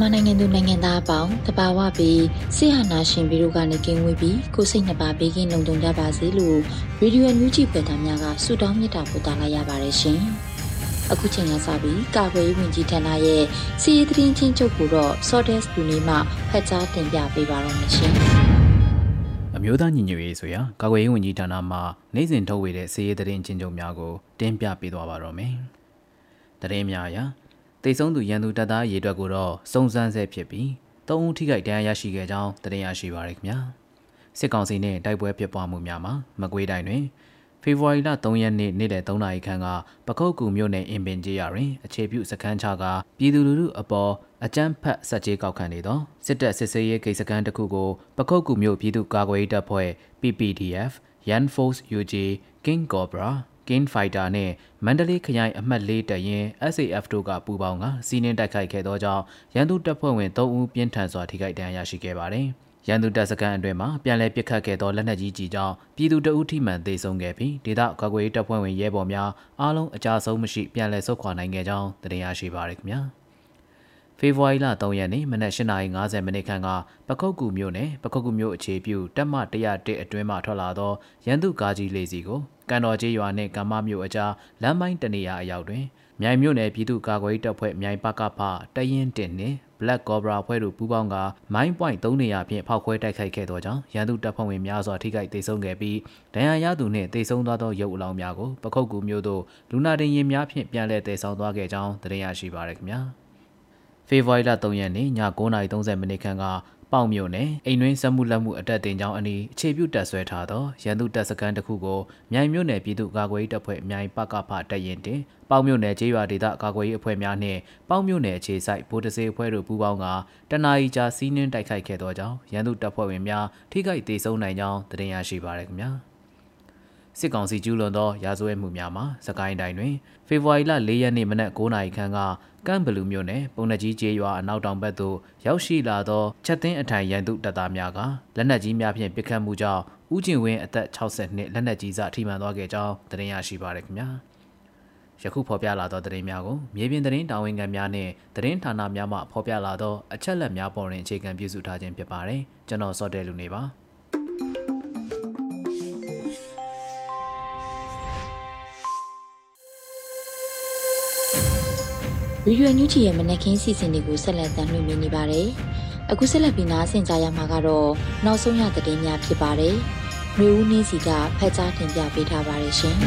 မြန်မာနိုင်ငံသူနိုင်ငံသားအပေါင်းတဘာဝပြီးဆိဟာနာရှင်ပြီးတို့ကနေကင်းဝေးပြီးကိုစိတ်နှစ်ပါးဘေးကင်းလုံခြုံကြပါစေလို့ရေဒီယိုညူဂျီဖွယ်သားများကဆုတောင်းမေတ္တာပို့သလာရပါတယ်ရှင်။အခုချိန်ကစပြီးကာကွယ်ရေးဝန်ကြီးဌာနရဲ့စီရေးသတင်းချင်းချုပ်ကိုတော့ Sordes လူနေမှဖတ်ကြားတင်ပြပေးပါရမရှင်။အမျိုးသားညီညွတ်ရေးဆိုရာကာကွယ်ရေးဝန်ကြီးဌာနမှနိုင်စဉ်ထုတ်ဝေတဲ့စီရေးသတင်းချင်းချုပ်များကိုတင်ပြပေးသွားပါတော့မယ်။သတင်းများအရ တိတ်ဆုံးသူရန်သူတပ်သားရေအတွက်ကိုတော့စုံစမ်းဆဲဖြစ်ပြီးသုံးဦးထိခိုက်ဒဏ်ရာရရှိခဲ့ကြောင်းတင်ရရှိပါရခင်ဗျာစစ်ကောင်စီနဲ့တိုက်ပွဲဖြစ်ပွားမှုများမှာမကွေးတိုင်းတွင်ဖေဖော်ဝါရီလ3ရက်နေ့နေ့လယ်3နာရီခန့်ကပခုတ်ကူမြို့နယ်အင်ပင်ကျေးရွာတွင်အခြေပြုစခန်းချကပြည်သူလူထုအပေါ်အကြမ်းဖက်ဆက်ကြေးကောက်ခံနေသောစစ်တပ်စစ်ဆေးရေးကိစ္စကန်းတစ်ခုကိုပခုတ်ကူမြို့ပြည်သူ့ကာကွယ်ရေးတပ်ဖွဲ့ PPDF Yan Force UG King Cobra King Fighter နဲ့မန္တလေးခရိုင်အမှတ်၄တပ်ရင်း SAF တို့ကပူးပေါင်းကစီးနှင်းတိုက်ခိုက်ခဲ့သောကြောင့်ရန်သူတပ်ဖွဲ့ဝင်၃ဦးပြင်းထန်စွာထိခိုက်ဒဏ်ရာရရှိခဲ့ပါတယ်။ရန်သူတပ်စခန်းအတွင်းမှာပြန်လည်ပစ်ခတ်ခဲ့သောလက်နက်ကြီးကြီးကြောင့်ပြည်သူတအုပ်ထိမှန်သေဆုံးခဲ့ပြီးဒေသကာကွယ်ရေးတပ်ဖွဲ့ဝင်ရဲဘော်များအားလုံးအကြဆုံးမရှိပြန်လည်ဆုတ်ခွာနိုင်ခဲ့ကြောင်းသိရရှိပါရခင်ဗျာ။ဖေဖော်ဝါရီလ3ရက်နေ့မနက်8:50မိနစ်ခန့်ကပခုတ်ကူမြို့နယ်ပခုတ်ကူမြို့အခြေပြုတပ်မ101အတွင်းမှထွက်လာသောရန်သူကားကြီးလေးစီကို ကန်တော်ကျေးရွာနှင့်ကမ္မမြို့အကြားလမ်းပိုင်းတနေရာအရောက်တွင်မြိုင်မြို့နယ်ပြည်သူ့ကာကွယ်ရေးတပ်ဖွဲ့မြိုင်ပကဖတရင်တင်နှင့် Black Cobra ဖွဲ့တို့ပူးပေါင်းကမိုင်းပွိုင့်3နေရာဖြင့်ဖောက်ခွဲတိုက်ခိုက်ခဲ့သောကြောင့်ရန်သူတပ်ဖွဲ့ဝင်များစွာထိခိုက်ဒေဆုံးခဲ့ပြီးဒဏ်ရာရသူနှင့်ဒေဆုံးသွားသောရုပ်အလောင်းများကိုပခုတ်ကူမြို့သို့လူနာတင်ရင်များဖြင့်ပြန်လည်တည်ဆောင်သွားခဲ့ကြောင်းသိရရှိပါရခင်ဗျာ။ဖေဖော်ဝါရီလ3ရက်နေ့ည9:30မိနစ်ခန့်က ပေါင်မြို့နယ်အိမ်တွင်းစက်မှုလက်မှုအတက်တင်ကြောင်းအနီးအခြေပြုတက်ဆွဲထားသောရန်သူတပ်စခန်းတစ်ခုကိုမြိုင်မြို့နယ်ပြည်သူ့ကာကွယ်ရေးတပ်ဖွဲ့မြိုင်ပကဖတပ်ရင်တင်ပေါင်မြို့နယ်ကျေးရွာဒေသကာကွယ်ရေးအဖွဲ့များနှင့်ပေါင်မြို့နယ်အခြေစိုက်ဗိုလ်တစေအဖွဲ့တို့ပူးပေါင်းကတနအီကြာစီးနှင်းတိုက်ခိုက်ခဲ့သောကြောင့်ရန်သူတပ်ဖွဲ့ဝင်များထိခိုက်ဒေဆုံးနိုင်ကြောင်းသိရရှိပါရခင်ဗျာ စစ်ကောင်စီကျူးလွန်သောရာဇဝတ်မှုများမှာစကိုင်းတိုင်းတွင်ဖေဖော်ဝါရီလ၄ရက်နေ့မနက်9:00နာရီခန့်ကကမ်ဘလူးမြို့နယ်ပုံနှကြီးကျေးရွာအနောက်တောင်ဘက်သို့ရောက်ရှိလာသောချက်သိန်းအထိုင်ရန်သူတပ်သားများကလက်နက်ကြီးများဖြင့်ပစ်ခတ်မှုကြောင့်ဦးကျင်ဝင်းအသက်60နှစ်လက်နက်ကြီးစထိမှန်သွားခဲ့ကြောင်းသတင်းရရှိပါရခင်ဗျာယခုဖော်ပြလာသောသတင်းများကိုမြေပြင်သတင်းတာဝန်ခံများနှင့်သတင်းဌာနများမှဖော်ပြလာသောအချက်အလက်များပေါ်တွင်အခြေခံပြုစုထားခြင်းဖြစ်ပါတယ်ကျွန်တော်စောတဲလူနေပါ ဗီဒီယိုညူချီရဲ့မနက်ခင်းစီစဉ်တွေကိုဆက်လက်တင်ပြနေပါတယ်။အခုဆက်လက်ပြီးနားဆင်ကြရမှာကတော့နောက်ဆုံးရသတင်းများဖြစ်ပါတယ်။မျိုးဦးနှင်းစီကဖတ်ကြားတင်ပြပေးထားပါတယ်ရှင်။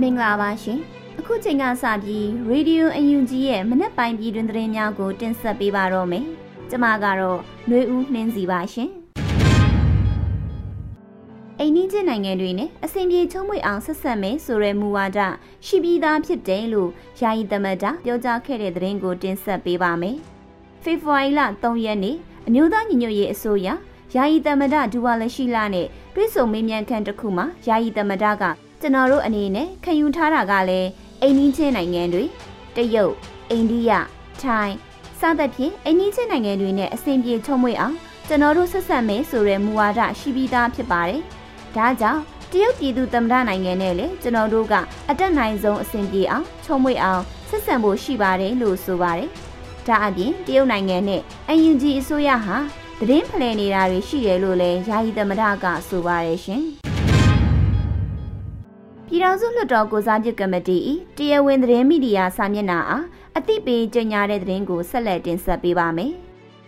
မင်္ဂလာပါရှင်။အခုချိန်ကစပြီးရေဒီယိုအယူကြီးရဲ့မနက်ပိုင်းပြည်တွင်သတင်းများကိုတင်ဆက်ပေးပါတော့မယ်။ကျွန်မကတော့နှွေဦးနှင်းစီပါရှင်။ အိန္ဒိချင်းနိုင်ငံတွေနဲ့အစဉ်ပြေချုံးမွေအောင်ဆက်ဆက်မယ်ဆိုတဲ့မူဝါဒရှိပြီးသားဖြစ်တယ်လို့ယာယီသမတာပြောကြားခဲ့တဲ့သတင်းကိုတင်ဆက်ပေးပါမယ်။ဖေဖော်ဝါရီလ3ရက်နေ့အမျိုးသားညီညွတ်ရေးအစိုးရယာယီသမတာဒူဝါလရှိလာနဲ့တွဲဆုံမေးမြန်းခန်းတစ်ခုမှာယာယီသမတာကကျွန်တော်တို့အနေနဲ့ခံယူထားတာကလည်းအိန္ဒိချင်းနိုင်ငံတွေတရုတ်အိန္ဒိယထိုင်းစသဖြင့်အိန္ဒိချင်းနိုင်ငံတွေနဲ့အစဉ်ပြေချုံးမွေအောင်ကျွန်တော်တို့ဆက်ဆက်မယ်ဆိုတဲ့မူဝါဒရှိပြီးသားဖြစ်ပါတယ်။ ဒါကြောင့်တရုတ်ပြည်သူသမ္မတနိုင်ငံနဲ့လည်းကျွန်တော်တို့ကအတက်နိုင်ဆုံးအဆင်ပြေအောင်ချုံမွေအောင်ဆက်ဆံဖို့ရှိပါတယ်လို့ဆိုပါတယ်။ဒါအပြင်တရုတ်နိုင်ငံနဲ့ UNG အစိုးရဟာသတင်းဖလှယ်နေတာတွေရှိတယ်လို့လည်းယာယီသမ္မတကဆိုပါတယ်ရှင်။ပြည်ထောင်စုလွှတ်တော်ကိုစားပြုကမတီ၏တရားဝင်သတင်းမီဒီယာစာမျက်နှာအားအသိပေးကြေညာတဲ့သတင်းကိုဆက်လက်တင်ဆက်ပေးပါမယ်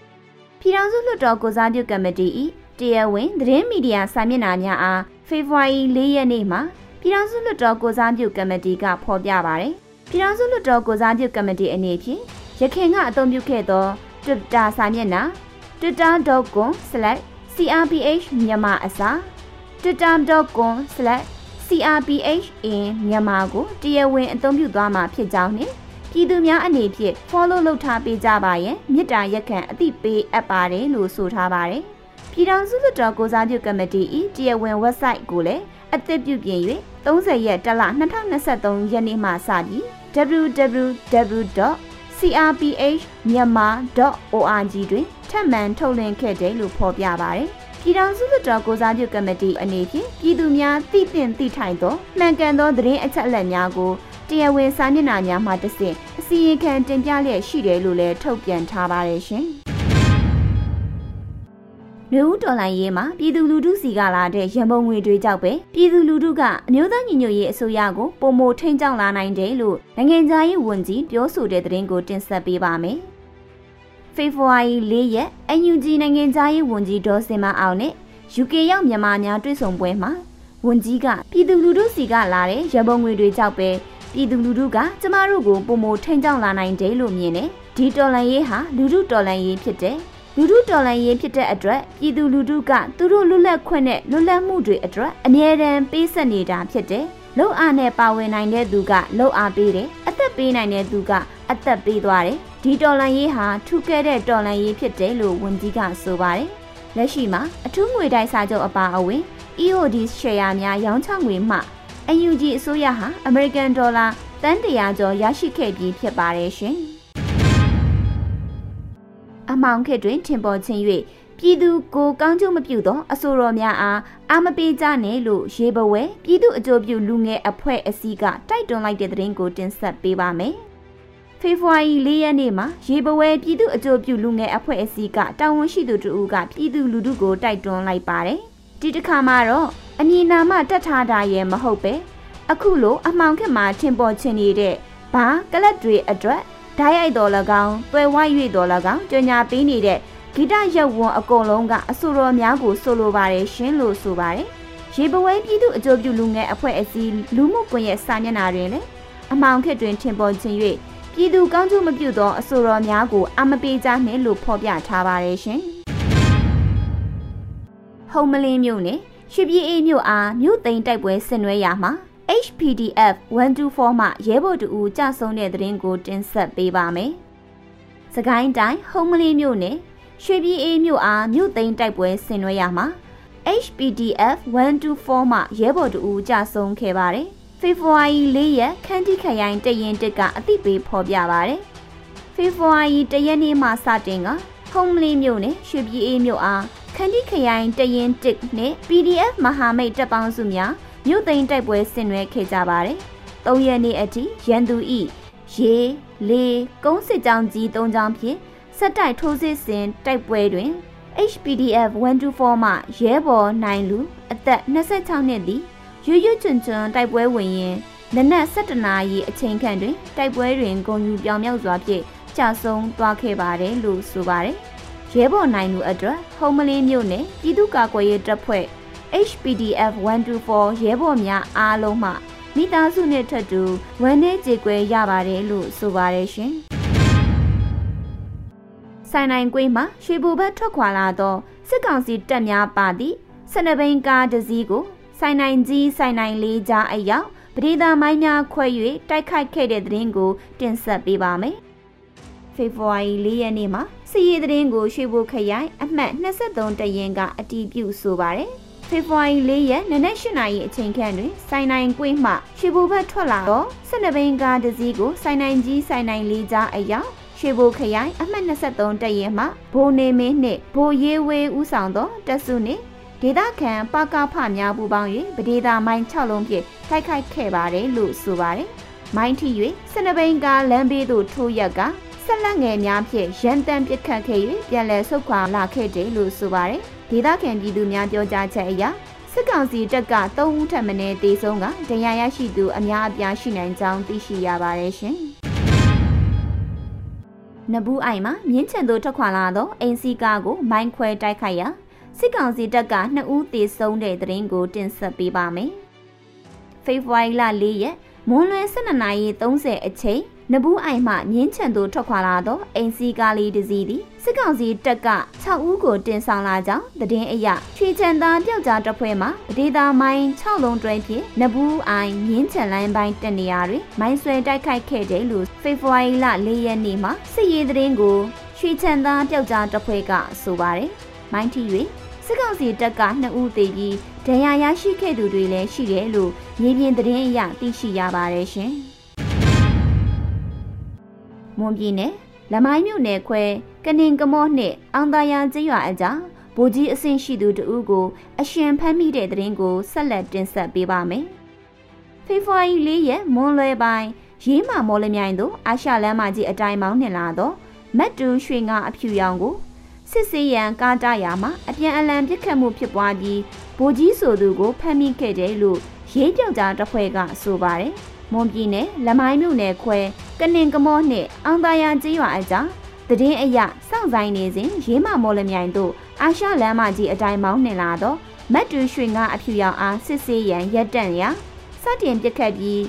။ပြည်ထောင်စုလွှတ်တော်ကိုစားပြုကမတီ၏ တရားဝင်သတင်းမီဒီယာစာမျက်နှာများအားဖေဖော်ဝါရီ၄ရက်နေ့မှာပြည်ထောင်စုလွှတ်တော်ကိုစားပြုကမတီကဖော်ပြပါရယ်။ပြည်ထောင်စုလွှတ်တော်ကိုစားပြုကမတီအနေဖြင့်ရခိုင်ကအသုံးပြုခဲ့သော Twitter စာမျက်နှာ twitter.com/crph မြန်မာအစား twitter.com/crph in မြန်မာကိုတရားဝင်အသုံးပြုသွားမှာဖြစ်ကြောင်းနှင့်ပြည်သူများအနေဖြင့် follow လုပ်ထားပေးကြပါရန်မြစ်တာရက်ခံအသိပေးအပ်ပါတယ်လို့ဆိုထားပါတယ်။ ပြည်ထောင်စုလွှတ်တော်ကိုစားပြုကမတီ၏တရားဝင် website ကိုလည်းအသစ်ပြုပြင်၍30ရက်တလ2023ရက်နေ့မှစပြီး www.crphmyanmar.org တွင်ထပ်မံထုတ်လွှင့်ခဲ့တယ်လို့ဖော်ပြပါတယ်။ပြည်ထောင်စုလွှတ်တော်ကိုစားပြုကမတီအနေဖြင့်ပြည်သူများသိသင့်သိထိုက်သောမှန်ကန်သောသတင်းအချက်အလက်များကိုတရားဝင်စာမျက်နှာများမှတဆင့်အစီရင်ခံတင်ပြလျက်ရှိတယ်လို့လည်းထုတ်ပြန်ထားပါတယ်ရှင်။ လူဦးတော်လိုင်းရေးမှာပြည်သူလူထုစီကလာတဲ့ရန်ပုံငွေတွေကြောင့်ပဲပြည်သူလူထုကအမျိုးသားညီညွတ်ရေးအစိုးရကိုပုံမိုထိန်ကြောင်းလာနိုင်တယ်လို့နိုင်ငံသားရေးဝန်ကြီးပြောဆိုတဲ့သတင်းကိုတင်ဆက်ပေးပါမယ်။ဖေဖော်ဝါရီ၄ရက် UNG နိုင်ငံသားရေးဝန်ကြီးဒေါ်စင်မအောင်နဲ့ UK ရောက်မြန်မာများတွေ့ဆုံပွဲမှာဝန်ကြီးကပြည်သူလူထုစီကလာတဲ့ရပုံငွေတွေကြောင့်ပဲပြည်သူလူထုကကျမတို့ကိုပုံမထိန်ကြောင်းလာနိုင်တယ်လို့မြင်တယ်ဒီတော်လန်ရေးဟာလူထုတော်လန်ရေးဖြစ်တယ် လူထုတော်လှန်ရေးဖြစ်တဲ့အတွက်ပြည်သူလူထုကသူတို့လွတ်လပ်ခွင့်နဲ့လွတ်လပ်မှုတွေအတွက်အမြဲတမ်းပေးဆက်နေတာဖြစ်တယ်။လုံအားနဲ့ပါဝင်နိုင်တဲ့သူကလုံအားပေးတယ်။အသက်ပေးနိုင်တဲ့သူကအသက်ပေးသွားတယ်။ဒီတော်လှန်ရေးဟာထူးကဲတဲ့တော်လှန်ရေးဖြစ်တယ်လို့ဝန်ကြီးကဆိုပါတယ်။လက်ရှိမှာအထူးငွေတိုက်စာချုပ်အပါအဝင် EOD ရှယ်ယာများရောင်းချငွေမှ UNG အစိုးရဟာ American ဒေါ်လာတန်းတရာကျော်ရရှိခဲ့ပြီးဖြစ်ပါတယ်ရှင်။ အမောင်ခေတွင်ထင်ပေါ်ခြင်း၍ပြည်သူကိုကောင်းကျိုးမပြုသောအဆိုတော်များအားအာမပေးကြနဲ့လို့ရေဘဝဲပြည်သူအကျိုးပြုလူငယ်အဖွဲ့အစည်းကတိုက်တွန်းလိုက်တဲ့သတင်းကိုတင်ဆက်ပေးပါမယ်။ဖေဖော်ဝါရီ၄ရက်နေ့မှာရေဘဝဲပြည်သူအကျိုးပြုလူငယ်အဖွဲ့အစည်းကတာဝန်ရှိသူတို့ကပြည်သူလူထုကိုတိုက်တွန်းလိုက်ပါတယ်။ဒီတစ်ခါမှာတော့အမည်နာမတက်ထားတာရဲ့မဟုတ်ပဲအခုလိုအမှောင်ခက်မှာထင်ပေါ်ခြင်းနေတဲ့ဘာကလပ်တွေအတွက် ဓာတ်ရိုက်တော်၎င်း၊တွယ်ဝိုက်၍တော်၎င်းကြညာပေးနေတဲ့ဂီတရုပ်ဝန်အကုန်လုံးကအဆိုတော်များကိုဆိုလိုပါတယ်ရှင်လို့ဆိုပါတယ်။ရေပဝဲပြည်သူအကျိုးပြုလူငယ်အဖွဲ့အစည်းလူမှုကွန်ရက်စာမျက်နှာတွင်လည်းအမောင်ခက်တွင်ထင်ပေါ်ခြင်း၍ပြည်သူကောင်းကျိုးမပြုသောအဆိုတော်များကိုအမပေးကြနှင့်လို့ဖော်ပြထားပါတယ်ရှင်။ဟုံမလင်းမြို့နယ်ရွှေပြည်အေးမြို့အားမြို့သိမ်းတိုက်ပွဲဆင်နွှဲရာမှာ HPDF 124မှရဲဘော်တူကြဆုံးတဲ့သတင်းကိုတင်ဆက်ပေးပါမယ်။စကိုင်းတိုင်းဟုံမလီမြို့နယ်ရွှေပြည်အေးမြို့အားမြို့သိမ်းတိုက်ပွဲဆင်နွှဲရမှာ HPDF 124မှရဲဘော်တူကြဆုံးခဲ့ပါတယ်။ဖေဖော်ဝါရီ၄ရက်ခန်းတီခရိုင်တရင်တက်ကအသိပေးဖော်ပြပါတယ်။ဖေဖော်ဝါရီ၁ရက်နေ့မှစတင်ကဟုံမလီမြို့နယ်ရွှေပြည်အေးမြို့အားခန်းတီခရိုင်တရင်တက်နဲ့ PDF မဟာမိတ်တပ်ပေါင်းစုများ မြို့သိမ်းတိုက်ပွဲဆင်နွှဲခဲ့ကြပါတယ်။၃ရက်နေ့အထိရန်သူဤရေလေကုန်းစစ်ကြောင်းကြီး၃ကြောင်းဖြင့်စက်တိုက်ထိုးစစ်ဆင်တိုက်ပွဲတွင် HPDF 124မှရဲဘော်နိုင်လူအသက်26နှစ်သည်ရွရွချွန်ချွန်တိုက်ပွဲဝင်ရင်နနက်7နာရီအချိန်ခန့်တွင်တိုက်ပွဲတွင်ဂုံယူပြောင်မြောက်စွာဖြင့်ကြာဆုံးသွားခဲ့ပါတယ်လို့ဆိုပါတယ်။ရဲဘော်နိုင်လူအတွက်ဟုံးမလင်းမြို့နယ်ပြည်သူ့ကာကွယ်ရေးတပ်ဖွဲ့ HPDF 124ရဲဘော်များအားလုံးမှမိသားစုနဲ့ထပ်တူဝမ်းနည်းကြေကွဲရပါတယ်လို့ဆိုပါတယ်ရှင်။ဆိုင်နိုင်ကွေးမှာရွှေဘူဘတ်ထွက်ခွာလာသောစစ်ကောင်စီတပ်များပါသည့်စနဘိန်ကားတစ်စီးကိုဆိုင်နိုင်ကြီးဆိုင်နိုင်လေးကြားအရောက်ပရိသာမိုင်းများခွဲ၍တိုက်ခိုက်ခဲ့တဲ့တဲ့ရင်ကို တင်ဆက်ပေးပါမယ်။ဖေဖော်ဝါရီ၄ရက်နေ့မှာစီရီတဲ့ရင်ကိုရွှေဘူခရိုင်အမှတ်23တရင်ကအတီးပြုဆိုပါတယ်။ ဖေဖော်ဝါရီ၄ရက်နနက်၈နာရီအချိန်ခန့်တွင်စိုင်းနိုင်ကွင်းမှရွှေဘိုဘက်ထွက်လာတော့၁၂ဘိန်းကားတစ်စီးကိုစိုင်းနိုင်ကြီးစိုင်းနိုင်လေးကြားအရောက်ရွှေဘိုခရိုင်အမှတ်23တရဲမှဘိုးနေမင်းနှင့်ဘိုးရေးဝေးဦးဆောင်သောတက်စုနှင့်ဒေသခံပကဖများပူပေါင်း၍ပဒေသာမိုင်း6လုံးဖြင့်တိုက်ခိုက်ခဲ့ပါတယ်လို့ဆိုပါတယ်။မိုင်းထီ၍စနဘိန်ကားလမ်းဘေးသို့ထိုးရက်က ဆက်လက်ငယ်များဖြင့်ရန်တမ်းပစ်ခတ်ခဲ့၍ပြန်လည်ဆုတ်ခွာလာခဲ့တယ်လို့ဆိုပါတယ်။ဒေသခံပြည်သူများပြောကြားချက်အရစစစ်ကောင်စီတပ်က3ဦးထပ်မံတေဆုံးကဒဏ်ရာရရှိသူအများအပြားရှိနိုင်ကြောင်းသိရှိရပါတယ်ရှင်။နဘူးအိုင်မှာမြင်းချန်တို့ထွက်ခွာလာသောအင်စီကာကိုမိုင်းခွဲတိုက်ခိုက်ရာစစ်ကောင်စီတပ်က2ဦးသေဆုံးတဲ့တဲ့ရင်ကိုတင်ဆက်ပေးပါမယ်။ဖေဖော်ဝါရီလ4ရက်မွန်းလွဲ12:30အချိန် နဘူးအိုင်မှမြင်းချန်သူထွက်ခွာလာသောအိမ်စီကားလေးတစ်စီးသည်စစ်ကောင်စီတပ်က6ဦးကိုတင်ဆောင်လာကြောင်းသတင်းအရချွေချန်သားပျောက်ကြားတပ်ဖွဲ့မှဒေတာမိုင်း6လုံးတွဲဖြင့်နဘူးအိုင်မြင်းချန်လိုင်းပိုင်းတနေရာတွင်မိုင်းဆွဲတိုက်ခိုက်ခဲ့တယ်လို့ဖေဖော်ဝါရီလ4ရက်နေ့မှာစစ်ရေးသတင်းကိုချွေချန်သားပျောက်ကြားတပ်ဖွဲ့ကဆိုပါတယ်မိုင်းထီ၍စစ်ကောင်စီတပ်က2ဦးသေပြီးဒဏ်ရာရရှိခဲ့သူတွေလည်းရှိတယ်လို့မြေပြင်သတင်းအရသိရှိရပါတယ်ရှင်။ မွန်ပြည်နယ်လမိုင်းမြို့နယ်ခွဲကနင်ကမော့နှင့်အောင်သာယာကျေးရွာအကြားဗိုလ်ကြီးအဆင့်ရှိသူတဦးကို အရှင်ဖမ်းမိတဲ့တဲ့ရင်ကိုဆက်လက်တင်ဆက်ပေးပါမယ်။ဖေဖော်ဝါရီ၄ရက်မွန်လွယ်ပိုင်းရေးမာမော်လမြိုင်သို့အာရှလမ်းမကြီးအတိုင်းမောင်းနှင်လာသောမတ်တူရွှေငါအဖြူရောင်ကိုစစ်စေးရန်ကားတရာမှာအပြန်အလှန်ပစ်ခတ်မှုဖြစ်ပွားပြီးဗိုလ်ကြီးဆိုသူကိုဖမ်းမိခဲ့တယ်လို့ရေးပြောက်ကြားတပ်ဖွဲ့ကဆိုပါတယ်။မွန်ပြည်နယ်လမိုင်းမြို့နယ်ခွဲ ကနင်ကမော့နှင့်အောင်သာယာကျေးရွာအကြားတည်င်းအရစောင့်ဆိုင်နေစဉ်ရေးမမော်လမြိုင်တို့အာရှလမ်းမကြီးအတိုင်းမောင်းနှင်လာသောမတ်တူရွှေငါအဖြူရောင်အားစစ်ဆေးရန်ရက်တန့်ရာစတင်ပစ်ခတ်ပြီး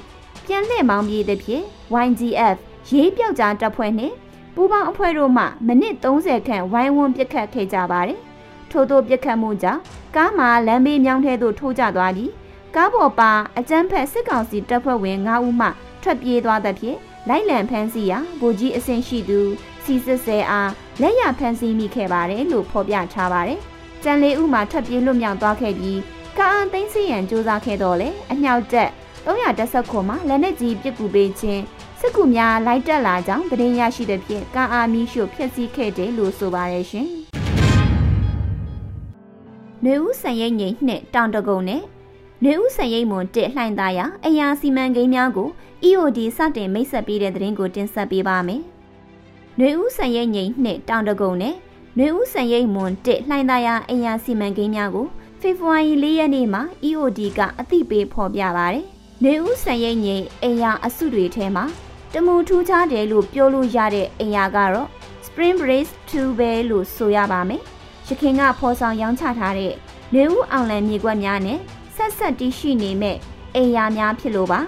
ပြန်လှည့်မောင်းပြေးသည်ဖြင့် YGF ရေးပြောက်ကြားတပ်ဖွဲ့နှင့်ပူးပေါင်းအဖွဲ့တို့မှမိနစ်30ခန့်ဝိုင်းဝန်းပစ်ခတ်ခဲ့ကြပါတယ်။ထို့သောပစ်ခတ်မှုကြောင့်ကားမှာလမ်းဘေးမြောင်းထဲသို့ထိုးကျသွားပြီးကားပေါ်ပါအကြမ်းဖက်စစ်ကောင်စီတပ်ဖွဲ့ဝင်9ဦးမှထွက်ပြေးသွားသဖြင့် လိုက်လံဖမ်းဆီးရာဗိုလ်ကြီးအဆင့်ရှိသူစီစစ်ဆဲအားလက်ရဖမ်းဆီးမိခဲ့ပါတယ်လို့ဖော်ပြထားပါတယ်။ကြံလေးဦးမှထွက်ပြေးလွတ်မြောက်သွားခဲ့ပြီးကားအသိမ်းစီရန်စ조사ခဲ့တော့လေအမြောက်တက်310ခုမှလက်နက်ကြီးပစ်ကူပေးခြင်းစစ်ကူများလိုက်တက်လာကြောင်းသတင်းရရှိတဲ့ဖြင့်ကားအာမီရှို့ဖျက်ဆီးခဲ့တယ်လို့ဆိုပါတယ်ရှင်။နေဦးစံရိတ်ငိမ့်နှင့်တောင်တကုံနဲ့ နေဦးစရိတ်မွန်တစ်လှိုင်သားရအရာစီမံကိန်းများကို EOD စတင်မိတ်ဆက်ပေးတဲ့သတင်းကိုတင်ဆက်ပေးပါမယ်။နေဦးစရိတ်ငိမ့်နှစ်တောင်တကုံနဲ့နေဦးစရိတ်မွန်တစ်လှိုင်သားရအရာစီမံကိန်းများကိုဖေဖော်ဝါရီ၄ရက်နေ့မှာ EOD ကအသိပေးဖော်ပြပါတယ်။နေဦးစရိတ်ငိမ့်အရာအစုတွေထဲမှာတမူထူးခြားတယ်လို့ပြောလို့ရတဲ့အရာကတော့ Spring Brace 2ပဲလို့ဆိုရပါမယ်။ရခင်ကဖော်ဆောင်ရောင်းချထားတဲ့နေဦးအောင်လန်မြေကွက်များနဲ့ ဆက်ဆက်တီးရှိနေမဲ့အိမ်ယာများဖြစ်လို့ပါ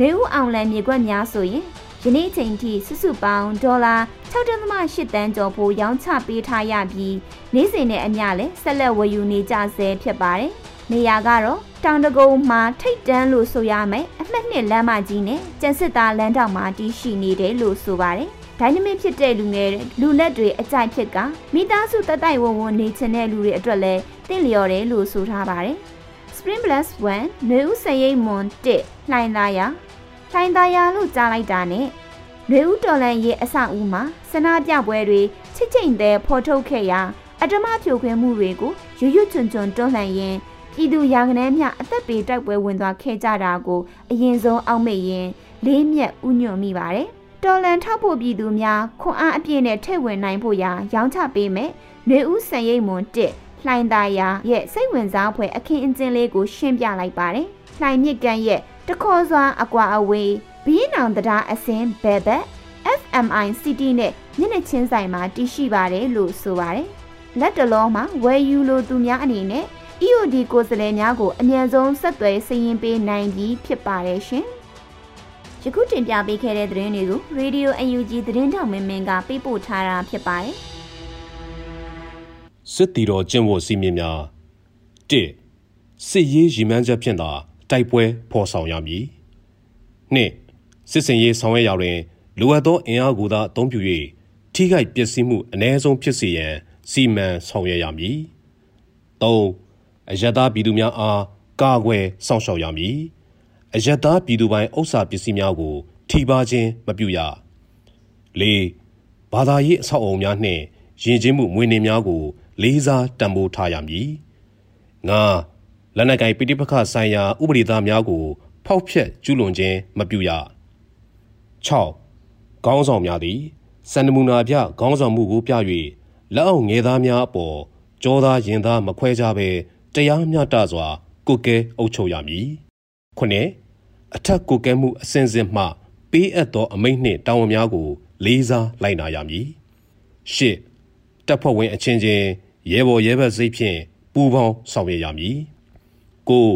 နေဦးအောင်လန်မြေကွက်များဆိုရင်ယနေ့ချိန်ထိစုစုပေါင်းဒေါ်လာ6.8တန်းကျော်ဖို့ရောင်းချပေးထားရပြီးနေ့စဉ်နဲ့အမျှလည်းဆက်လက်ဝယ်ယူနေကြဆဲဖြစ်ပါတယ်။နေရာကတော့တောင်တကုံမှာထိတ်တန်းလို့ဆိုရမယ်အမှတ်နှစ်လမ်းမကြီးနဲ့ကျန်စစ်သားလမ်းတောင်မှာတည်ရှိနေတယ်လို့ဆိုပါတယ်။ဒိုင်းနမစ်ဖြစ်တဲ့လူငယ်လူလက်တွေအကြိုက်ဖြစ်ကမိသားစုတတိုက်ဝုံဝုံနေချင်တဲ့လူတွေအတွက်လည်းတင့်လျော်တယ်လို့ဆိုထားပါတယ်။ Spring Plus 1နှွေဦးစရိတ်မွန်1လှိုင်သားရလှိုင်သားရလို့ကြားလိုက်တာနဲ့နှွေဦးတော်လန်ရဲ့အဆောက်အဦမှာစနာပြပွဲတွေချစ်ချိန်တဲ့ဖော်ထုတ်ခဲ့ရာအတမဖြိုခွင်းမှုတွေကိုရွရွချွန်ချွန်တွန်းလှန်ရင်းပြည်သူရာကနေမြအသက်ပေတိုက်ပွဲဝင်သွားခဲ့ကြတာကိုအရင်ဆုံးအောက်မေ့ရင်လေးမြက်ဥညွတ်မိပါတယ်။တော်လန်ထောက်ဖို့ပြည်သူများခွန်အားအပြည့်နဲ့ထိတ်ဝင်နိုင်ဖို့ရာရောင်းချပေးမယ်။နှွေဦးစံရိတ်မွန်1 လှိုင်သာယာရဲ့စိတ်ဝင်စားဖွယ်အခင်းအကျင်းလေးကိုရှင်းပြလိုက်ပါတယ်။လှိုင်မြစ်ကန်ရဲ့တခေါ်စွာအကွာအဝေးဘီးနောင်တရားအစင်းဘဲဘက် FMI City နဲ့မျက်နှာချင်းဆိုင်မှာတည်ရှိပါတယ်လို့ဆိုပါတယ်။လက်တလုံးမှာဝယ်ယူလိုသူများအနေနဲ့ EOD ကိုယ်စားလှယ်များကိုအမြန်ဆုံးဆက်သွယ်စည်ရင်ပေးနိုင်ပြီးဖြစ်ပါတယ်ရှင်။ယခုတင်ပြပေးခဲ့တဲ့သတင်းတွေကို Radio UNG သတင်းထောက်မင်းမင်းကပေးပို့ထားတာဖြစ်ပါတယ်။ စစ်တီတော်ကျင့်ဝတ်စည်းမျဉ်းများ၁စစ်ရေးရည်မှန်းချက်ဖြင့်သာတိုက်ပွဲဖော်ဆောင်ရမည်၂စစ်စင်ရေးဆောင်ရွက်ရာတွင်လိုအပ်သောအင်အားကိုသာအသုံးပြု၍ထိခိုက်ပျက်စီးမှုအ ਨੇ ဆုံးဖြစ်စေရန်စီမံဆောင်ရွက်ရမည်၃အယက်သားပြည်သူများအားကာကွယ်စောင့်ရှောက်ရမည်အယက်သားပြည်သူပိုင်းဥစ္စာပစ္စည်းများကို ထိပါခြင်းမပြုရ၄ဘာသာရေးအဆောက်အအုံများနှင့်ယဉ်ကျေးမှုမွေးနေ့များကို လေးစားတံပိုးထားရမည်။ငါလက်နက်ကိုင်ပိဋိပခဆိုင်ရာဥပဒေသားများကို ဖောက်ဖျက်ကျူးလွန်ခြင်းမပြုရ။6ခေါင်းဆောင်များသည်စန္ဒမူနာပြခေါင်းဆောင်မှုကိုပြ၍လက်အောက်ငယ်သားများအပေါ်ကြောသားရင်သားမခွဲကြဘဲတရားမျှတစွာကိုကဲအုပ်ချုပ်ရမည်ခုနှစ်အထက်ကိုကဲမှုအစဉ်စဉ်မှပေးအပ်သောအမိန့်နှင့်တာဝန်များကို လေးစားလိုက်နာရမည်ရှစ် တပ်ဖွဲ့ဝင်အချင်းချင်းရဲဘော်ရဲဘက်စိတ်ဖြင့်ပူးပေါင်းဆောင်ရွက်ရမည်ကို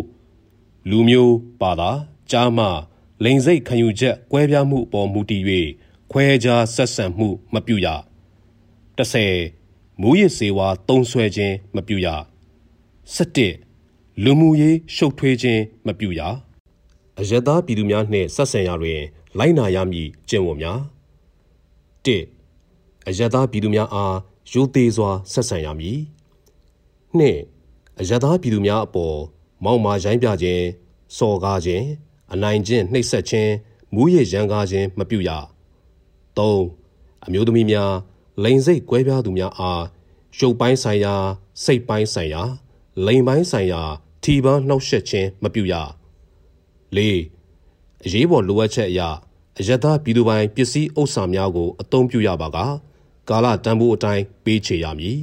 လူမျိုးပါတာကြားမှလိန်စိတ်ခံယူချက်ကွဲပြားမှုအပေါ်မူတည်၍ခွဲခြားဆက်ဆံမှုမပြုရ30မူရစ်စေဝါတုံးဆွဲခြင်းမပြုရ17လူမှုရေးရှုပ်ထွေးခြင်းမပြုရအယက်သားပြည်သူများနှင့်ဆက်ဆံရာတွင် လိုက်နာရမည်ကျင့်ဝတ်များ1အယက်သားပြည်သူများအား ရိုသေစွာဆက်ဆံရမည်2အယက်သားပြည်သူများအပေါ်မောက်မာရိုင်းပြခြင်းစော်ကားခြင်းအနိုင်ကျင့်နှိပ်စက်ခြင်းမူးယစ်ရန်ကားခြင်းမပြုရ3အမျိုးသမီးများလိန်စိတ်ကွဲပြားသူများအားရုပ်ပိုင်းဆိုင်ရာစိတ်ပိုင်းဆိုင်ရာလိန်ပိုင်းဆိုင်ရာထီပန်းနှောက်ယှက်ခြင်းမပြုရ၄အရေးပေါ်လိုအပ်ချက်အရအယက်သားပြည်သူပိုင်ပစ္စည်းဥစ္စာများကိုအသုံးပြုရပါက ကာလတန်ဖိုးအတိုင်းပေးချေရမည်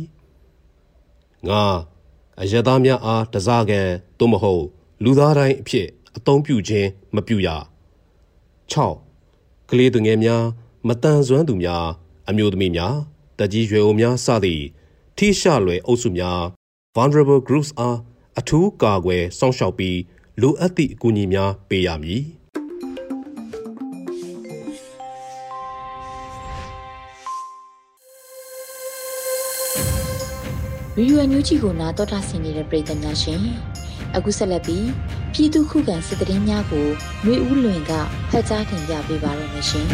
၅အယက်သားများအားတစားကန်သို့မဟုတ် လူသားတိုင်းအဖြစ်အသုံးပြုခြင်းမပြုရ6ကလေးသူငယ်များမတန်ဆွမ်းသူများ အမျိုးသမီးများတကြီးရွယ်အိုများစသည့်ထိရှလွယ်အုပ်စုများ vulnerable groups အားအထူးကာကွယ်စောင့်ရှောက်ပြီးလိုအပ်သည့်အကူအညီများပေးရမည် ရီယူအန်ယူဂျီကိုနာတော်တာဆင်နေတဲ့ပြည်သူများရှင်အခုဆက်လက်ပြီးပြည်သူခုခံစစ်တရင်များကိုຫນွေဦးလွင်ကဖတ်ကြားတင်ပြပေးပါရမရှင်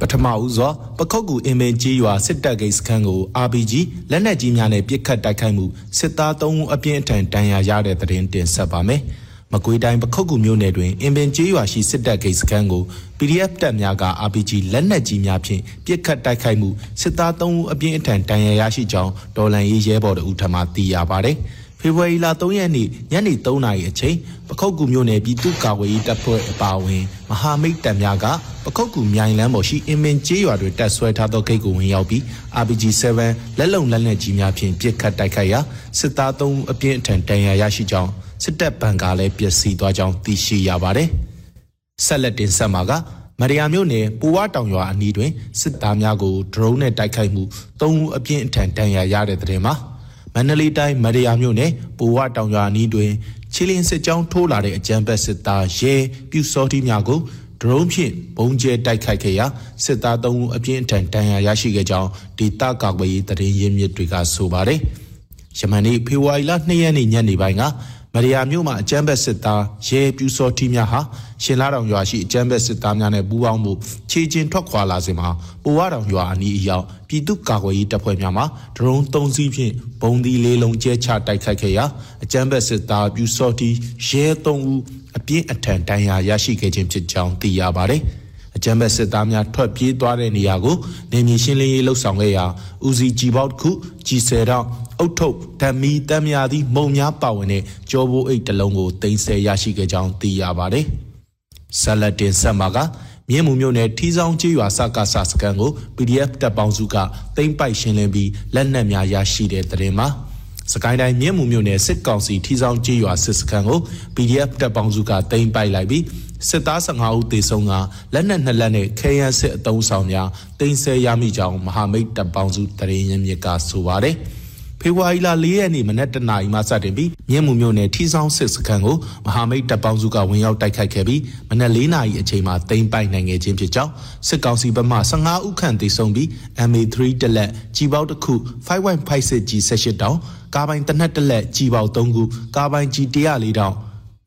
ပထမဦးစွာပခုတ်ကူအင်မင်ကြီးရွာစစ်တပ်ဂိတ်စခန်းကို RPG လက်နက်ကြီးများနဲ့ပစ်ခတ်တိုက်ခိုက်မှုစစ်သား3ဦးအပြင်းအထန်တန်ရာရတဲ့တရင်တင်ဆက်ပါမယ်။ မကွေးတိုင်းပခုတ်ကူမြို့နယ်တွင်အင်ပင်ကြီးရွာရှိစစ်တပ်ဂိတ်စခန်းကို PDF တပ်များက RPG လက်နက်ကြီးများဖြင့်ပစ်ခတ်တိုက်ခိုက်မှုစစ်သား3ဦးအပြင်းအထန်တန်ရာရရှိကြောင်းဒေါ်လန်ရေးရဲဘော်တို့ထံမှသိရပါဗျ။ဖေဖော်ဝါရီလ3ရက်နေ့ညနေ3နာရီအချိန်ပခုတ်ကူမြို့နယ်ပြည်သူ့ကာကွယ်ရေးတပ်ဖွဲ့အပါအဝင်မဟာမိတ်တပ်များကပခုတ်ကူမြိုင်လန်းပေါ်ရှိအင်မင်ကျေးရွာတွင်တပ်ဆွဲထားသောဂိတ်ကိုဝင်ရောက်ပြီး RPG7 လက်လုံလက်နက်ကြီးများဖြင့်ပစ်ခတ်တိုက်ခိုက်ရာစစ်သား3ဦးအပြင်းအထန်ဒဏ်ရာရရှိကြောင်း စစ်တပ်ဗန်ကာလည်းပျက်စီးသွားကြောင်းသိရှိရပါတယ်။ဆက်လက်တင်ဆက်မှာကမရယာမြို့နယ်ပူဝတောင်ရွာအနီးတွင်စစ်သားများကိုဒရုန်းနဲ့တိုက်ခိုက်မှု၃ဦးအပြင်းအထန်ဒဏ်ရာရတဲ့တဲ့မှာမန္တလေးတိုင်းမရယာမြို့နယ်ပူဝတောင်ရွာအနီးတွင်ချီလင်းစစ်ကြောင်းထိုးလာတဲ့အကြမ်းဖက်စစ်သားရဲပြူစောတိများကိုဒရုန်းဖြင့်ဘုံကျဲတိုက်ခိုက်ခဲ့ရာစစ်သား၃ဦးအပြင်းအထန်ဒဏ်ရာရရှိခဲ့ကြောင်းဒေသကာကွယ်ရေးတရင်ရင်းမြစ်တွေကဆိုပါတယ်။ယမန်နေ့ဖေဖော်ဝါရီလ2ရက်နေ့ညနေပိုင်းက မရယာမြို့မှာအကြမ်းဖက်စစ်သားရဲပြူစောတိများဟာရှင်လာတောင်ရွာရှိအကြမ်းဖက်စစ်သားများနဲ့ပူးပေါင်းမှုခြေချင်းထွက်ခွာလာစဉ်မှာပူဝါတောင်ရွာအနီးအရောက်ပြည်သူ့ကာကွယ်ရေးတပ်ဖွဲ့များမှဒရုန်း၃စီးဖြင့်ဘုံဒီလေးလုံးကျဲချတိုက်ခိုက်ခဲ့ရာအကြမ်းဖက်စစ်သားပြူစောတိရဲ၃ဦးအပြင်းအထန်ဒဏ်ရာရရှိခဲ့ခြင်းဖြစ်ကြောင်းသိရပါတယ်။ အကြမ်းဖက်စစ်သားများထွက်ပြေးသွားတဲ့နေရာကိုနေမြေရှင်းလင်းရေးလှုပ်ဆောင်ခဲ့ရာဦးစီးကြီးပေါက်တစ်ခုကြီးဆယ်တော့အုတ်ထုတ်ဓမီတမ်းများသည့်မုံများပါဝင်တဲ့ကြောဘိုးအိတ်တလုံးကိုတင်ဆက်ရရှိခဲ့ကြောင်းသိရပါတယ်။ဆက်လက်တင်ဆက်မှာကမြင်းမှုမြို့နယ်ထီဆောင်ကျေးရွာစကားစစကန်ကို PDF တပ်ပေါင်းစုကတိမ့်ပိုက်ရှင်းလင်းပြီးလက်နက်များရရှိတဲ့တဲ့တင်မှာစကိုင်းတိုင်းမြင်းမှုမြို့နယ်စစ်ကောင်စီထီဆောင်ကျေးရွာစစ်စခန်းကို PDF တပ်ပေါင်းစုကတိမ့်ပိုက်လိုက်ပြီး စစ်သား15ဦးသေဆုံးကလက်နက်နှစ်လက်နဲ့ခဲယမ်းစစ်အုံဆောင်များတင်ဆက်ရမိကြောင်းမဟာမိတ်တပ်ပေါင်းစုတရင်ရမြစ်ကဆိုပါတယ်။ဖေဖော်ဝါရီလ၄ရက်နေ့မနက်တနာရီမှစတင်ပြီးမြင်းမှုမြို့နယ်ထီဆောင်စစ်စခန်းကိုမဟာမိတ်တပ်ပေါင်းစုကဝင်ရောက်တိုက်ခိုက်ခဲ့ပြီးမနက်၄နာရီအချိန်မှာသိမ်းပိုက်နိုင်ခဲ့ခြင်းဖြစ်ကြောင်းစစ်ကောင်စီဘက်မှ15ဦးခန့်သေဆုံးပြီး MA3 တက်လက်ကြီးပေါက်တစ်ခု5.56 G 18တောင်ကားပိုင်တနက်တက်လက်ကြီးပေါက်3ခုကားပိုင် G 104တောင်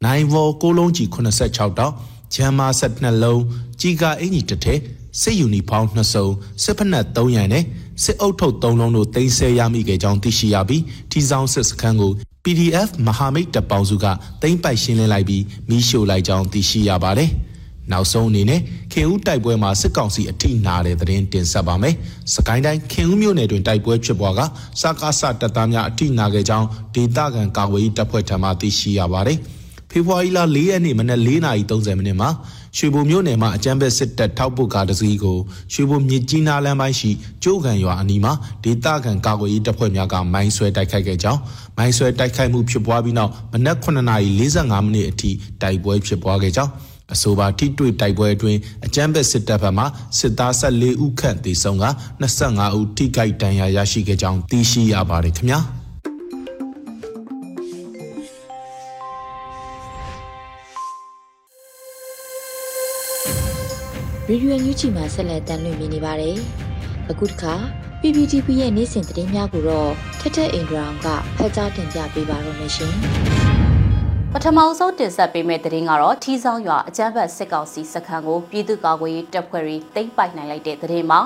နိုင်ဝေါ်6လုံးကြီး86တောင်ဂျမ်မာ12လုံးကြီးကာအင်ကြီးတစ်ထည်စစ်ယူနီဖောင်း2စုံစစ်ဖက်နှက်3ရန်နဲ့စစ်အုပ်ထုတ်3လုံးတို့တင်ဆက်ရမိခဲ့ကြောင်းသိရှိရပြီးထီဆောင်စစ်စခန်းကို PDF မဟာမိတ်တပ်ပေါင်းစုကတင်ပိုက်ရှင်းလင်းလိုက်ပြီးမီးရှို့လိုက်ကြောင်းသိရှိရပါတယ်။နောက်ဆုံးအနေနဲ့ခင်ဦးတိုက်ပွဲမှာစစ်ကောင်စီအထိနာတဲ့သတင်းတင်ဆက်ပါမယ်။စကိုင်းတိုင်းခင်ဦးမြို့နယ်တွင်တိုက်ပွဲဖြစ်ပွားကစကားဆတပ်သားများအထိနာခဲ့ကြောင်းဒေသခံကာကွယ်ရေးတပ်ဖွဲ့ထံမှသိရှိရပါတယ်။ ဖေဖော်ဝါရီလ၄ရက်နေ့မနက်၄ :30 မိနစ်မှာရွှေဘိုမြို့နယ်မှာအကြမ်းဖက်စစ်တပ်ထောက်ပို့ကားတစ်စီးကိုရွှေဘိုမြစ်ကြီးနားလမ်းပိုင်းရှိကျိုးကန်ရွာအနီးမှာဒေသခံကာကွယ်ရေးတပ်ဖွဲ့များကမိုင်းဆွဲတိုက်ခိုက်ခဲ့ကြောင်းမိုင်းဆွဲတိုက်ခိုက်မှုဖြစ်ပွားပြီးနောက်မနက်9:45မိနစ်အထိတိုက်ပွဲဖြစ်ပွားခဲ့ကြောင်းအဆိုပါထိတွေ့တိုက်ပွဲအတွင်းအကြမ်းဖက်စစ်တပ်ဘက်မှစစ်သား14ဦးခန့်သေဆုံးက25ဦးထိခိုက်ဒဏ်ရာရရှိခဲ့ကြောင်းသိရှိရပါတယ်ခင်ဗျာ။ ရေဒီယိုညူချီမှာဆက်လက်တမ်းလွှင့်နေပါတယ်။အခုတစ်ခါ PPTV ရဲ့နေ့စဉ်သတင်းများကိုတော့ထက်ထက်အင်ဒရာကဖတ်ကြားတင်ပြပေးပါရမရှင်။ပထမဆုံးတင်ဆက်ပေးမယ့်သတင်းကတော့ထီဆောင်ရွာအကြမ်းဖက်စစ်ကောင်စီစခန်းကိုပြည်သူ့ကာကွယ်ရေးတပ်ဖွဲ့တွေသိမ်းပိုက်နိုင်လိုက်တဲ့သတင်းမှာ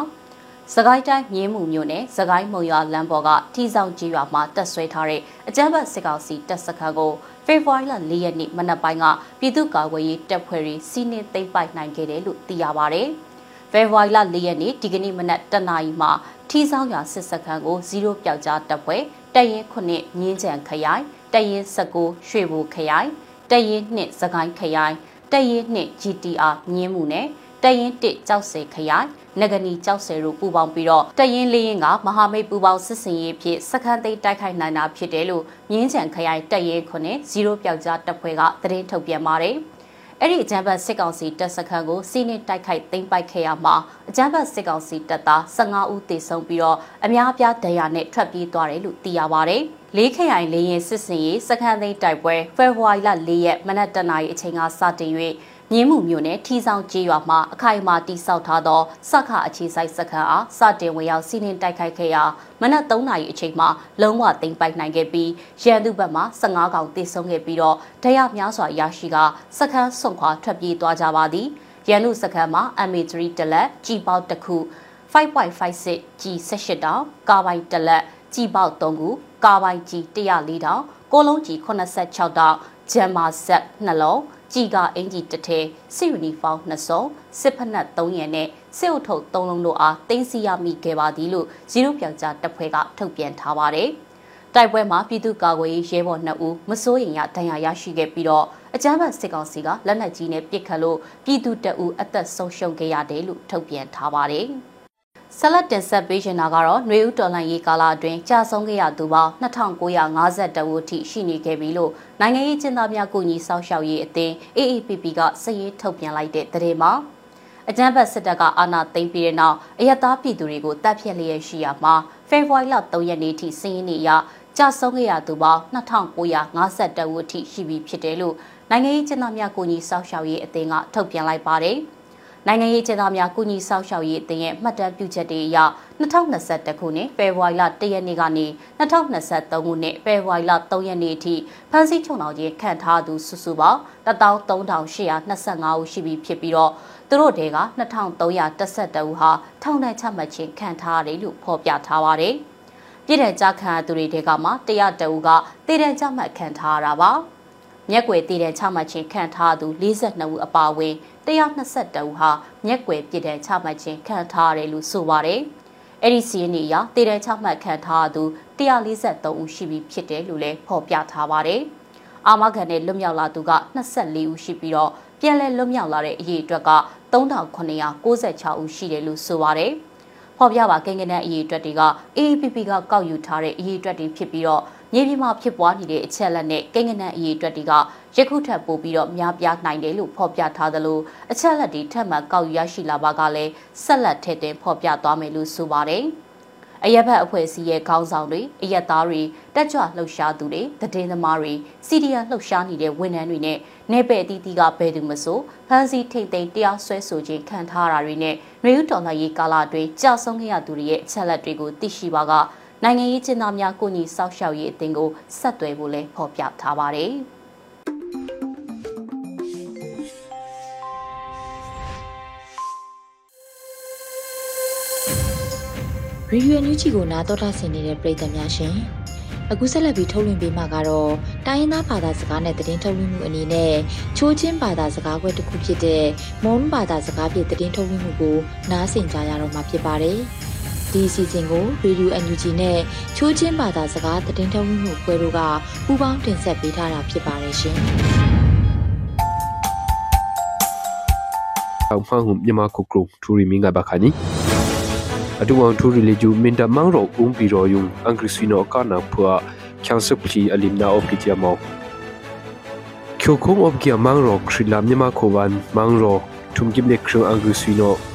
စကိုင်းတိုင်းမြင်းမှုမြို့နယ်စကိုင်းမုံရွာလမ်းပေါ်ကထီဆောင်ကြီးရွာမှာတက်ဆွဲထားတဲ့အကြမ်းဖက်စစ်ကောင်စီတပ်စခန်းကိုဖေဖော်ဝါရီလ၄ရက်နေ့မနက်ပိုင်းကပြည်သူ့ကာကွယ်ရေးတပ်ဖွဲ့တွေစီးနင်းသိမ်းပိုက်နိုင်ခဲ့တယ်လို့သိရပါဗျ။ဖေဖော်ဝါရီလ၄ရက်နေ့ဒီကနေ့မနက်တနာရီမှာထီဆောင်ရွာစစ်စခန်းကို0ပျောက်ကြားတပ်ဖွဲ့တပ်ရင်း9မြင်းချံခရိုင်တပ်ရင်း19ရွှေဘိုခရိုင်တပ်ရင်း2စကိုင်းခရိုင်တပ်ရင်း2 GTR မြင်းမှုနဲ့ တပ်ရင်း1ကြောက်စဲခရိုင်နဂနီကြောက်စဲတို့ပူးပေါင်းပြီးတော့တရင်လေးရင်ကမဟာမိတ်ပူးပေါင်းစစ်စင်ရေးဖြစ်စခန်းသိမ်းတိုက်ခိုက်နိုင်တာဖြစ်တယ်လို့မြင်းချံခရိုင်တရင်ခုနှစ်0ပျောက်ကြားတပ်ဖွဲ့ကသတင်းထုတ်ပြန်ပါတယ်။အဲ့ဒီအကြမ်းဖက်စစ်ကောင်စီတပ်စခန်းကိုစီးနင်းတိုက်ခိုက်သိမ်းပိုက်ခဲ့ရမှာအကြမ်းဖက်စစ်ကောင်စီတပ်သား15ဦးသေဆုံးပြီးတော့အများအပြားဒဏ်ရာနဲ့ထွက်ပြေးသွားတယ်လို့သိရပါတယ်။လေးခရိုင်လေးရင်စစ်စင်ရေးစခန်းသိမ်းတိုက်ပွဲဖေဖော်ဝါရီလ၄ရက်မနက်တနာရီအချိန်ကစတင်၍ မြင်းမှုမြို့နယ်ထီဆောင်ကျေးရွာမှာအခိုင်အမာတိစောက်ထားသောစခအခြေဆိုင်စခန်းအားစတင်ဝင်ရောက်စီးနင်းတိုက်ခိုက်ခဲ့ရာမနက်3နာရီအချိန်မှာလုံးဝသိမ်းပိုက်နိုင်ခဲ့ပြီးရန်သူဘက်မှ15ကောင်တိဆုံးခဲ့ပြီးတော့ဒရများစွာရရှိကစခန်းဆွန့်ခွာထွက်ပြေးသွားကြပါသည်ရန်သူစခန်းမှာ MA3 တလက်ကြီးပေါက်တစ်ခု5.56ကြီး18 တောင်ကာပိုင်တလက်ကြီးပေါက်3ခုကာပိုင်ကြီး104တောင်ကိုလုံးကြီး86တောင်ဂျမ်မာဆက်နှလုံး ကြည်ကအင်ဂျီတထဲစစ်ယူနီဖောင်းနှစ်စုံစစ်ဖက်နှက်3ရံနဲ့စစ်အုပ်ထုပ်3လုံးတို့အားတင်းစီရမိခဲ့ပါသည်လို့ဇီရိုပြောင်ကြားတပ်ဖွဲ့ကထုတ်ပြန်ထားပါတယ်။တိုက်ပွဲမှာပြည်သူ့ကာကွယ်ရေးရဲဘော်2ဦးမစိုးရင်ရဒဏ်ရာရရှိခဲ့ပြီးတော့အကြမ်းဖက်စစ်ကောင်စီကလက်နက်ကြီးနဲ့ပစ်ခတ်လို့ပြည်သူတအူအသက်ဆုံးရှုံးခဲ့ရတယ်လို့ထုတ်ပြန်ထားပါတယ်။ ဆက်လက်တင်ဆက်ပေးရှင်တာကတော့ຫນွေဦးတော်လှန်ရေးကာလအတွင်းကြာဆုံးခဲ့ရသူပေါင်း2952ဦးထိရှိနေခဲ့ပြီလို့နိုင်ငံရေးကျင်းသားများကုညီဆောက်ရှောက်ရေးအသင်း AAPP ကစည်ရေးထုတ်ပြန်လိုက်တဲ့သတင်းမှာအကြမ်းဖက်စစ်တပ်ကအာဏာသိမ်းပြီးတဲ့နောက်အယက်သားပြည်သူတွေကိုတပ်ဖြတ်လျက်ရှိရမှာဖေဖော်ဝါရီလ3ရက်နေ့ထိစည်ရင်းနေရကြာဆုံးခဲ့ရသူပေါင်း2952ဦးထိရှိပြီဖြစ်တယ်လို့နိုင်ငံရေးကျင်းသားများကုညီဆောက်ရှောက်ရေးအသင်းကထုတ်ပြန်လိုက်ပါတယ်။ နိုင်ငံရေးခြေသားများကုညီဆောက်ရှောက်ရေးအသင်းရဲ့မှတ်တမ်းပြုချက်တွေအရ2021ခုနှစ်ဖေဖော်ဝါရီလ1ရက်နေ့ကနေ2023ခုနှစ်ဖေဖော်ဝါရီလ3ရက်နေ့အထိဖမ်းဆီးချုပ်နှောင်ခြင်းခံထားသူစုစုပေါင်း13825ဦးရှိပြီဖြစ်ပြီးတော့သူတို့တွေက2312ဦးဟာထောင်ဒဏ်ချမှတ်ခြင်းခံထားရတယ်လို့ဖော်ပြထားပါတယ်။ပြည်ထောင်ကြခံသူတွေတဲကမှ100တဦးကတည်တဲ့ကြမှတ်ခံထားရတာပါ။ မျက်ွယ်တည်တဲ့ချမှတ်ခြင်းခံထားသူ42ဦးအပါအဝင်122ဦးဟာမျက်ွယ်ပြစ်ဒဏ်ချမှတ်ခြင်းခံထားရတယ်လို့ဆိုပါတယ်။အဲ့ဒီစီးရင်အရတည်တဲ့ချမှတ်ခံထားသူ143ဦးရှိပြီဖြစ်တယ်လို့လည်းဖော်ပြထားပါတယ်။အာမခံနဲ့လွတ်မြောက်လာသူက24ဦးရှိပြီးတော့ပြန်လည်လွတ်မြောက်လာတဲ့အရေးအတွက်က3996ဦးရှိတယ်လို့ဆိုပါတယ်။ဖော်ပြပါကိန်းဂဏန်းအရေးအတွက်တွေက AAPP ကကောက်ယူထားတဲ့အရေးအတွက်တွေဖြစ်ပြီးတော့ မြေပြင်မှာဖြစ်ပွားနေတဲ့အချက်လက်နဲ့ကိန်းဂဏန်းအရေးအတွက်တွေကယခုထပ်ပို့ပြီးတော့များပြားနိုင်တယ်လို့ဖော်ပြထားသလိုအချက်လက်တွေထပ်မံကောက်ယူရရှိလာပါကလည်းဆက်လက်ထည့်သွင်းဖော်ပြသွားမယ်လို့ဆိုပါတယ်။အရက်ဘက်အဖွဲ့အစည်းရဲ့ခေါင်းဆောင်တွေအရက်သားတွေတက်ကြွလှုပ်ရှားသူတွေတည်င်းသမားတွေစီဒီယန်လှုပ်ရှားနေတဲ့ဝန်ထမ်းတွေနဲ့နေပယ်တီတီကဘယ်သူမဆိုဖမ်းဆီးထိတ်သိမ်းတရားစွဲဆိုခြင်းခံထားရတာတွေနဲ့နှွေဦးတော်လှန်ရေးကာလအတွင်းကြာဆုံးခဲ့ရသူတွေရဲ့အချက်လက်တွေကိုသိရှိပါက နိုင်ငံရေးကျင်းသားများကိုညီဆောက်ရှောက်ရေးအသင်းကိုဆက်သွယ်ဖို့လည်းဖော်ပြထားပါတယ်။ရေဒီယိုညူချီကိုနားတော်တာဆင်နေတဲ့ပရိသတ်များရှင်အခုဆက်လက်ပြီးထုတ်လွှင့်ပေးမှာကတော့တိုင်းရင်းသားဘာသာစကားနဲ့သတင်းထုတ်လွှင့်မှုအနေနဲ့ချိုးချင်းဘာသာစကားခွဲတစ်ခုဖြစ်တဲ့မွန်ဘာသာစကားဖြင့်သတင်းထုတ်လွှင့်မှုကိုနားဆင်ကြရတော့မှာဖြစ်ပါတယ် ဒီအစီအစဉ်ကို Radio NUG နဲ့ချိုးချင်းဘာသာစကားသတင်းထုတ်လွှင့်မှုခွဲတို့ကပူးပေါင်းတင်ဆက်ပေးထားတာဖြစ်ပါတယ်ရှင် ang phang nyama ko kru thuri minga ba khani atu wang thuri le ju min da mang ro ung pi ro yung angri sino ka na phua kyang sup chi alim na op ki tia mo kyo khong op ki mang ro khri lam nyama ko wan mang ro thum kim le khru angri sino ma shelo apina op ki tia mo pi minga khani chu ti ak thum na le ju လူတော်ထိုင်ရင်အောင်ဘရီလောယုံစီတီမာရီငမယာရာဘိုင်ရီအောက်ဒမ်ပင်နာအော့ခါဂျာအန်ယူဂျီနိုပရနောင်တူအန်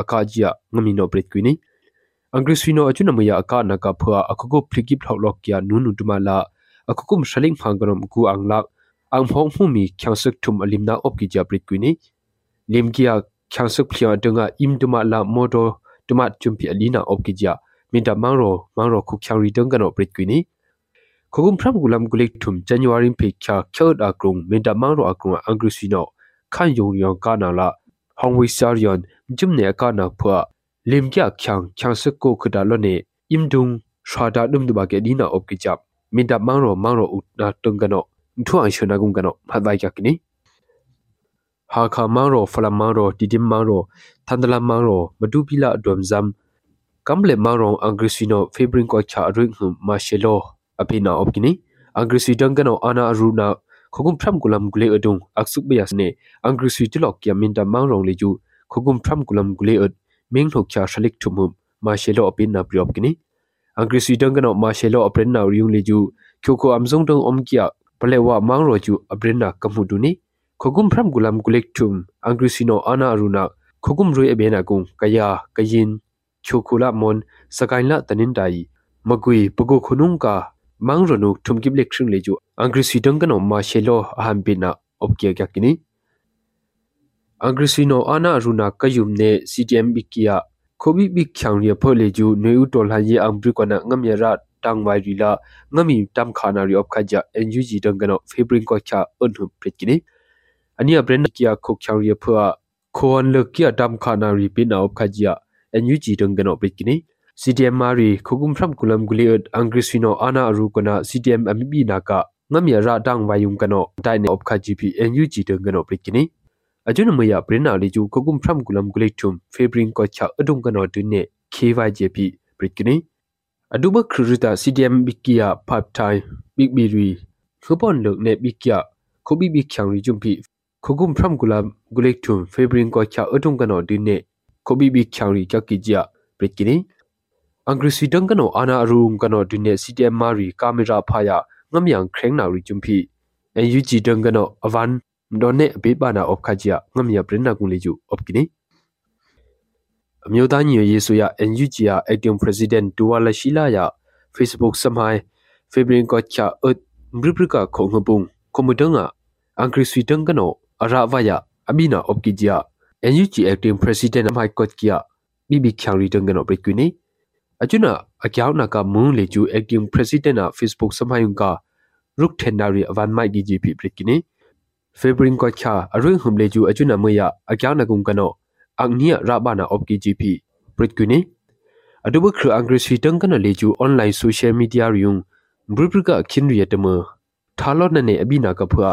အကာဂျီယာငမီနောပရစ်ကွီနီအင်္ဂရိစီနိုအချွနမယအကနကဖွာအခုကိုဖိကိဘလောက်လော့ကီယာနူနူတမလာအခုကုမ်ရှလင်းဖန်ကရမ်ကူအင်္ဂလာအင်ဖုံဖူမီချောင်စုထုမ်အလင်နာအော့ ကီဂျာပရစ်ကွီနီ limkia khangsuk phlia dunga imduma la modo tuma chumpi alina opkija minta mangro mangro khu khyari dunga no pritkwini khogum phram gulam gulik thum january phe kya khyod akrung minta mangro akrung angrusino khan yong yong kana la hongwi saryon jumne ka na phwa limkia khyang khangsuk ko khuda lo ne imdung shwada dum du ba ke dina opkija minta mangro mangro utna tunga no thu an shona gung ga no phadai yakini ဟာခါမန်ရောဖလမန်ရောတီတင်မန်ရောသန္ဒလမန်ရောမဒူပီလာဒွမ်ဇမ်ကမ်လေမန်ရောအင်္ဂရိစီနိုဖေဘရင်ကိုချာရင်းဟမ်မာရှေလိုအပိနာအော့ကီနီအင်္ဂရိစီတန်ကနောအာနာအရူနာခုကုမ်ဖရမ်ကူလမ်ဂူလေအဒုံအခဆုဘယစနေအင်္ဂရိစီတလော့ကီယမင်တမန်ရောလေကျူခုကုမ်ဖရမ်ကူလမ်ဂူလေအဒမင်းထုတ်ချာရှလိကထုမှုမာရှေလိုအပိနာပရိယော့ကီနီအင်္ဂရိစီတန်ကနောမာရှေလိုအပရင်နာရီယုံလေကျူချိုကိုအမ်ဇုံတုံအုံကီယာပလေဝမန်ရောကျူအပရင်နာကမှုဒူနီ khogum phram gulam gulek tum angrisino ana aruna khogum roi ebena gung kaya kayin chokula mon sakainla tanin dai magui pogo khunung ka mangronu thumkip lek shring leju angrisi dangano ma shelo aham bina opkia kya kini angrisino ana aruna kayum ne ctm bikia khobi bik khyang ria pho leju neu tol ha ye angbri kona ngamya ra tang wai ri la ngami tam khana ri op khaja ngug dangano febrin ko cha unhu prit kini ania brand kia khok chang ria phwa khon le kia dam khana ri pin au khajia NUG dong gano bikini CDM mari khugum phram kulam guliot angrisino ana aru kona CDM amibi naka ngamya ra dang wayum kano dai ne op khaji pi NUG dong gano bikini ajun maya brina li ju khugum phram kulam gulitum febrin ko cha adung kano dunne KYJP bikini aduba khrita CDM bikia part time big biri khupon lok ne bikia khobi bi khyang ri jumpi khogum phram gulam gulek thum febrin ko cha atung kano dinne khobi bi khyangri kya kijia pritkini angri sidang kano ana arum kano dinne ctm mari camera phaya ngamyang khreng na ri chumpi NUG dang kano avan donne abe bana op khajia ngamya brinna gung leju opkini အမျိုးသားညီညွတ်ရေးဆိုရ NUG ရ Acting President ဒူဝါလရှိလာရ Facebook စမိုင်းဖေဘရင်ကောချာအတ်ဘရိပရကခုံငပုန်ကွန်မတငါအန်ခရစီတန်ကနော arawaya abina opkijia NUG acting president mai kotkia bibi khyangri dengano brekwini ajuna akyauna ka mun leju acting president na facebook samayung ka ruk thenari avan mai gi gp brekwini febrin ko kha arung hum leju ajuna maya akyauna gung kano angnia rabana opki gp brekwini adubu khru angrisi dengano leju online social media ryung brubrika khinri yatama thalot na ne abina ka phua